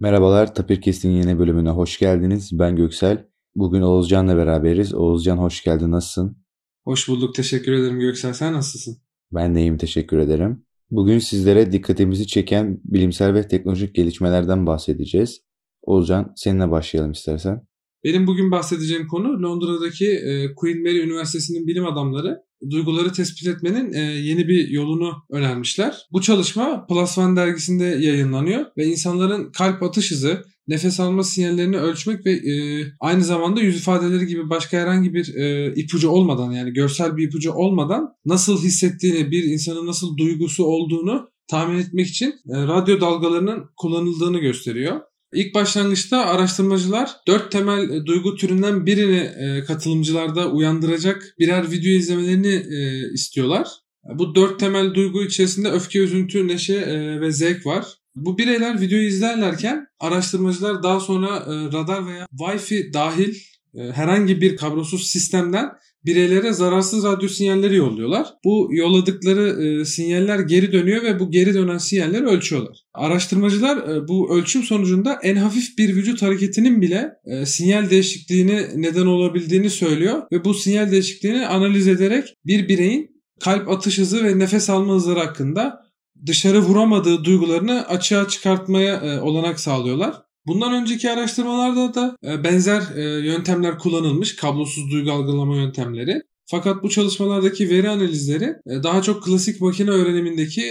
Merhabalar, Tapirkes'in yeni bölümüne hoş geldiniz. Ben Göksel. Bugün Oğuzcan'la beraberiz. Oğuzcan hoş geldin, nasılsın? Hoş bulduk, teşekkür ederim Göksel. Sen nasılsın? Ben de iyiyim, teşekkür ederim. Bugün sizlere dikkatimizi çeken bilimsel ve teknolojik gelişmelerden bahsedeceğiz. Oğuzcan, seninle başlayalım istersen. Benim bugün bahsedeceğim konu Londra'daki e, Queen Mary Üniversitesi'nin bilim adamları duyguları tespit etmenin e, yeni bir yolunu önermişler. Bu çalışma Plus One dergisinde yayınlanıyor ve insanların kalp atış hızı, nefes alma sinyallerini ölçmek ve e, aynı zamanda yüz ifadeleri gibi başka herhangi bir e, ipucu olmadan yani görsel bir ipucu olmadan nasıl hissettiğini, bir insanın nasıl duygusu olduğunu tahmin etmek için e, radyo dalgalarının kullanıldığını gösteriyor. İlk başlangıçta araştırmacılar dört temel e, duygu türünden birini e, katılımcılarda uyandıracak birer video izlemelerini e, istiyorlar. Bu dört temel duygu içerisinde öfke, üzüntü, neşe ve zevk var. Bu bireyler videoyu izlerlerken araştırmacılar daha sonra radar veya Wi-Fi dahil herhangi bir kablosuz sistemden bireylere zararsız radyo sinyalleri yolluyorlar. Bu yolladıkları e, sinyaller geri dönüyor ve bu geri dönen sinyalleri ölçüyorlar. Araştırmacılar e, bu ölçüm sonucunda en hafif bir vücut hareketinin bile e, sinyal değişikliğine neden olabildiğini söylüyor ve bu sinyal değişikliğini analiz ederek bir bireyin kalp atış hızı ve nefes alma hızları hakkında dışarı vuramadığı duygularını açığa çıkartmaya e, olanak sağlıyorlar. Bundan önceki araştırmalarda da e, benzer e, yöntemler kullanılmış, kablosuz duygu algılama yöntemleri. Fakat bu çalışmalardaki veri analizleri e, daha çok klasik makine öğrenimindeki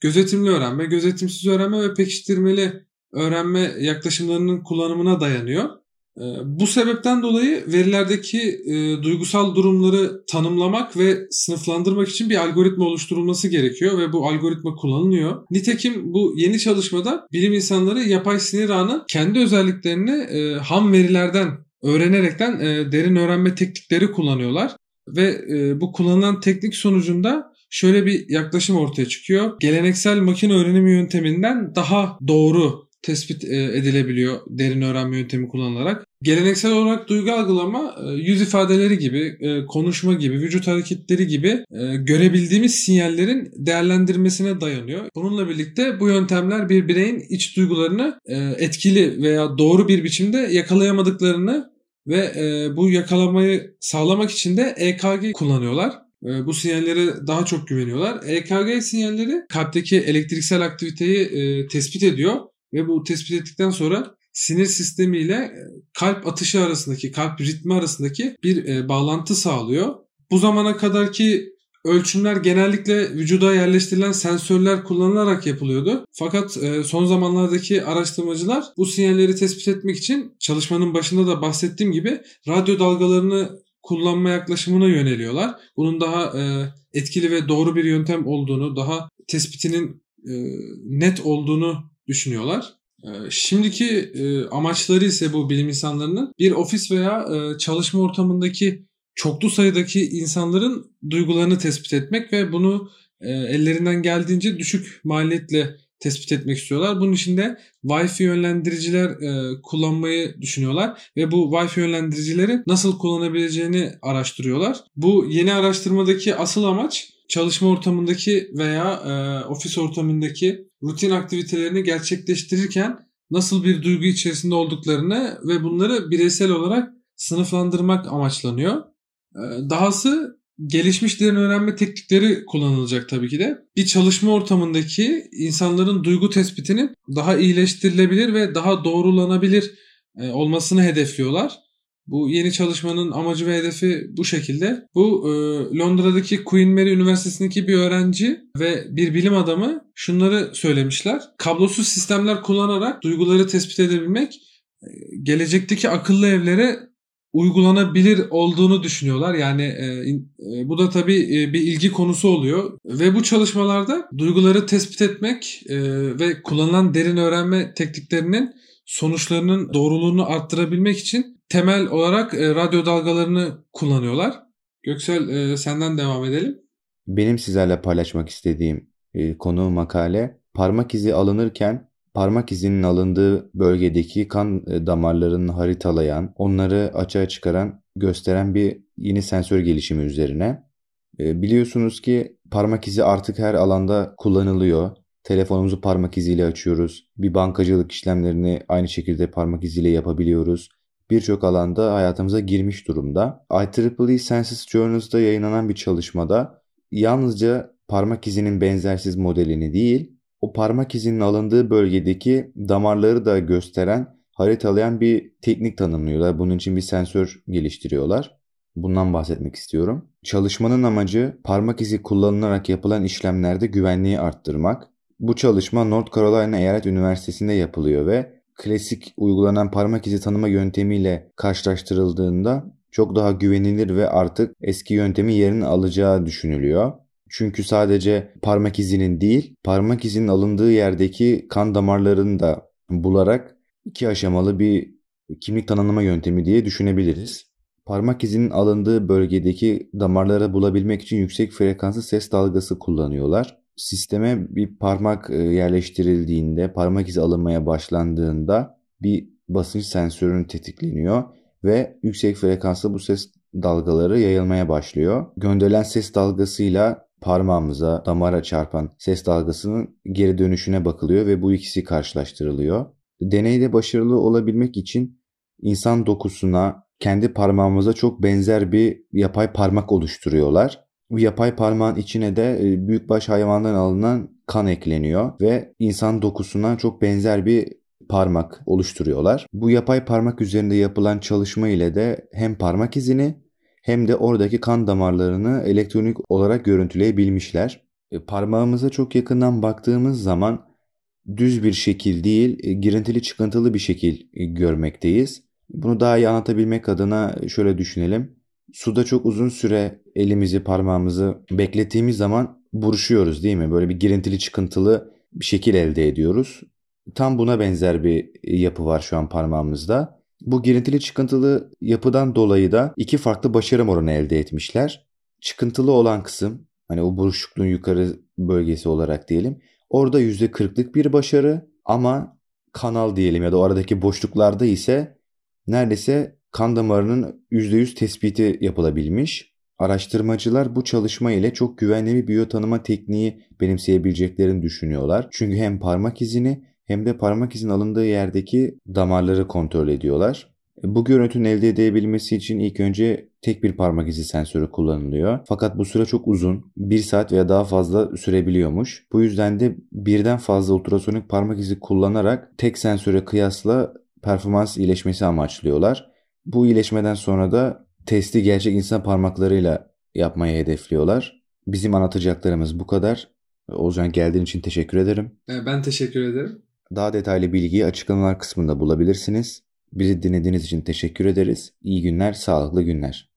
gözetimli öğrenme, gözetimsiz öğrenme ve pekiştirmeli öğrenme yaklaşımlarının kullanımına dayanıyor. Ee, bu sebepten dolayı verilerdeki e, duygusal durumları tanımlamak ve sınıflandırmak için bir algoritma oluşturulması gerekiyor ve bu algoritma kullanılıyor. Nitekim bu yeni çalışmada bilim insanları yapay sinir ağının kendi özelliklerini e, ham verilerden öğrenerekten e, derin öğrenme teknikleri kullanıyorlar ve bu kullanılan teknik sonucunda şöyle bir yaklaşım ortaya çıkıyor. Geleneksel makine öğrenimi yönteminden daha doğru tespit e, edilebiliyor derin öğrenme yöntemi kullanılarak. Geleneksel olarak duygu algılama e, yüz ifadeleri gibi, e, konuşma gibi, vücut hareketleri gibi görebildiğimiz sinyallerin değerlendirmesine dayanıyor. Bununla birlikte bu yöntemler bir bireyin iç duygularını etkili veya doğru bir biçimde yakalayamadıklarını ve bu yakalamayı sağlamak için de EKG kullanıyorlar. Bu sinyallere daha çok güveniyorlar. EKG sinyalleri kalpteki elektriksel aktiviteyi tespit ediyor ve bu tespit ettikten sonra sinir sistemi ile e, kalp atışı arasındaki, kalp ritmi arasındaki bir e, bağlantı sağlıyor. Bu zamana kadarki ölçümler genellikle vücuda yerleştirilen sensörler kullanılarak yapılıyordu. Fakat e, son zamanlardaki araştırmacılar bu sinyalleri tespit etmek için çalışmanın başında da bahsettiğim gibi radyo dalgalarını kullanma yaklaşımına yöneliyorlar. Bunun daha etkili ve doğru bir yöntem olduğunu, daha tespitinin net olduğunu düşünüyorlar. Ee, şimdiki e, amaçları ise bu bilim insanlarının bir ofis veya e, çalışma ortamındaki çoklu sayıdaki insanların duygularını tespit etmek ve bunu e, ellerinden geldiğince düşük maliyetle tespit etmek istiyorlar. Bunun için de Wi-Fi yönlendiriciler kullanmayı düşünüyorlar ve bu Wi-Fi yönlendiricileri nasıl kullanabileceğini araştırıyorlar. Bu yeni araştırmadaki asıl amaç çalışma ortamındaki veya e, ofis ortamındaki rutin aktivitelerini gerçekleştirirken nasıl bir duygu içerisinde olduklarını ve bunları bireysel olarak sınıflandırmak amaçlanıyor. E, dahası gelişmiş derin öğrenme teknikleri kullanılacak tabii ki de. Bir çalışma ortamındaki insanların duygu tespitinin daha iyileştirilebilir ve daha doğrulanabilir e, olmasını hedefliyorlar. Bu yeni çalışmanın amacı ve hedefi bu şekilde. Bu e, Londra'daki Queen Mary Üniversitesi'ndeki bir öğrenci ve bir bilim adamı şunları söylemişler. Kablosuz sistemler kullanarak duyguları tespit edebilmek e, gelecekteki akıllı evlere uygulanabilir olduğunu düşünüyorlar. Yani e, e, bu da tabii e, bir ilgi konusu oluyor ve bu çalışmalarda duyguları tespit etmek e, ve kullanılan derin öğrenme tekniklerinin sonuçlarının doğruluğunu arttırabilmek için temel olarak e, radyo dalgalarını kullanıyorlar. Göksel e, senden devam edelim. Benim sizlerle paylaşmak istediğim e, konu makale parmak izi alınırken parmak izinin alındığı bölgedeki kan e, damarlarını haritalayan, onları açığa çıkaran, gösteren bir yeni sensör gelişimi üzerine. E, biliyorsunuz ki parmak izi artık her alanda kullanılıyor. Telefonumuzu parmak iziyle açıyoruz. Bir bankacılık işlemlerini aynı şekilde parmak iziyle yapabiliyoruz. Birçok alanda hayatımıza girmiş durumda. IEEE Census Journals'da yayınlanan bir çalışmada yalnızca parmak izinin benzersiz modelini değil, o parmak izinin alındığı bölgedeki damarları da gösteren, haritalayan bir teknik tanımlıyorlar. Bunun için bir sensör geliştiriyorlar. Bundan bahsetmek istiyorum. Çalışmanın amacı parmak izi kullanılarak yapılan işlemlerde güvenliği arttırmak. Bu çalışma North Carolina Eyalet Üniversitesi'nde yapılıyor ve klasik uygulanan parmak izi tanıma yöntemiyle karşılaştırıldığında çok daha güvenilir ve artık eski yöntemin yerini alacağı düşünülüyor. Çünkü sadece parmak izinin değil, parmak izinin alındığı yerdeki kan damarlarını da bularak iki aşamalı bir kimlik tanımlama yöntemi diye düşünebiliriz. Parmak izinin alındığı bölgedeki damarları bulabilmek için yüksek frekanslı ses dalgası kullanıyorlar. Sisteme bir parmak e, yerleştirildiğinde, parmak izi alınmaya başlandığında bir basınç sensörünün tetikleniyor ve yüksek frekanslı bu ses dalgaları yayılmaya başlıyor. Gönderilen ses dalgasıyla parmağımıza, damara çarpan ses dalgasının geri dönüşüne bakılıyor ve bu ikisi karşılaştırılıyor. Deneyde başarılı olabilmek için insan dokusuna, kendi parmağımıza çok benzer bir yapay parmak oluşturuyorlar. Bu yapay parmağın içine de e, büyükbaş hayvandan alınan kan ekleniyor ve insan dokusuna çok benzer bir parmak oluşturuyorlar. Bu yapay parmak üzerinde yapılan çalışma ile de hem parmak izini hem de oradaki kan damarlarını elektronik olarak görüntüleyebilmişler. E, parmağımıza çok yakından baktığımız zaman düz bir şekil değil, e, girintili çıkıntılı bir şekil görmekteyiz. Bunu daha iyi anlatabilmek adına şöyle düşünelim. Suda çok uzun süre elimizi, parmağımızı beklettiğimiz zaman buruşuyoruz değil mi? Böyle bir girintili çıkıntılı bir şekil elde ediyoruz. Tam buna benzer bir yapı var şu an parmağımızda. Bu girintili çıkıntılı yapıdan dolayı da iki farklı başarım oranı elde etmişler. Çıkıntılı olan kısım hani o buruşukluğun yukarı bölgesi olarak diyelim. Orada %40'lık bir başarı ama kanal diyelim ya da aradaki boşluklarda ise neredeyse kan damarının %100 tespiti yapılabilmiş. Araştırmacılar bu çalışma ile çok güvenli bir biyotanıma tekniği benimseyebileceklerini düşünüyorlar. Çünkü hem parmak izini hem de parmak izin alındığı yerdeki damarları kontrol ediyorlar. Bu görüntünün elde edebilmesi için ilk önce tek bir parmak izi sensörü kullanılıyor. Fakat bu süre çok uzun. 1 saat veya daha fazla sürebiliyormuş. Bu yüzden de birden fazla ultrasonik parmak izi kullanarak tek sensöre kıyasla performans iyileşmesi amaçlıyorlar. Bu iyileşmeden sonra da testi gerçek insan parmaklarıyla yapmayı hedefliyorlar. Bizim anlatacaklarımız bu kadar. Ozan geldiğin için teşekkür ederim. Ee, ben teşekkür ederim. Daha detaylı bilgiyi açıklamalar kısmında bulabilirsiniz. Bizi dinlediğiniz için teşekkür ederiz. İyi günler, sağlıklı günler.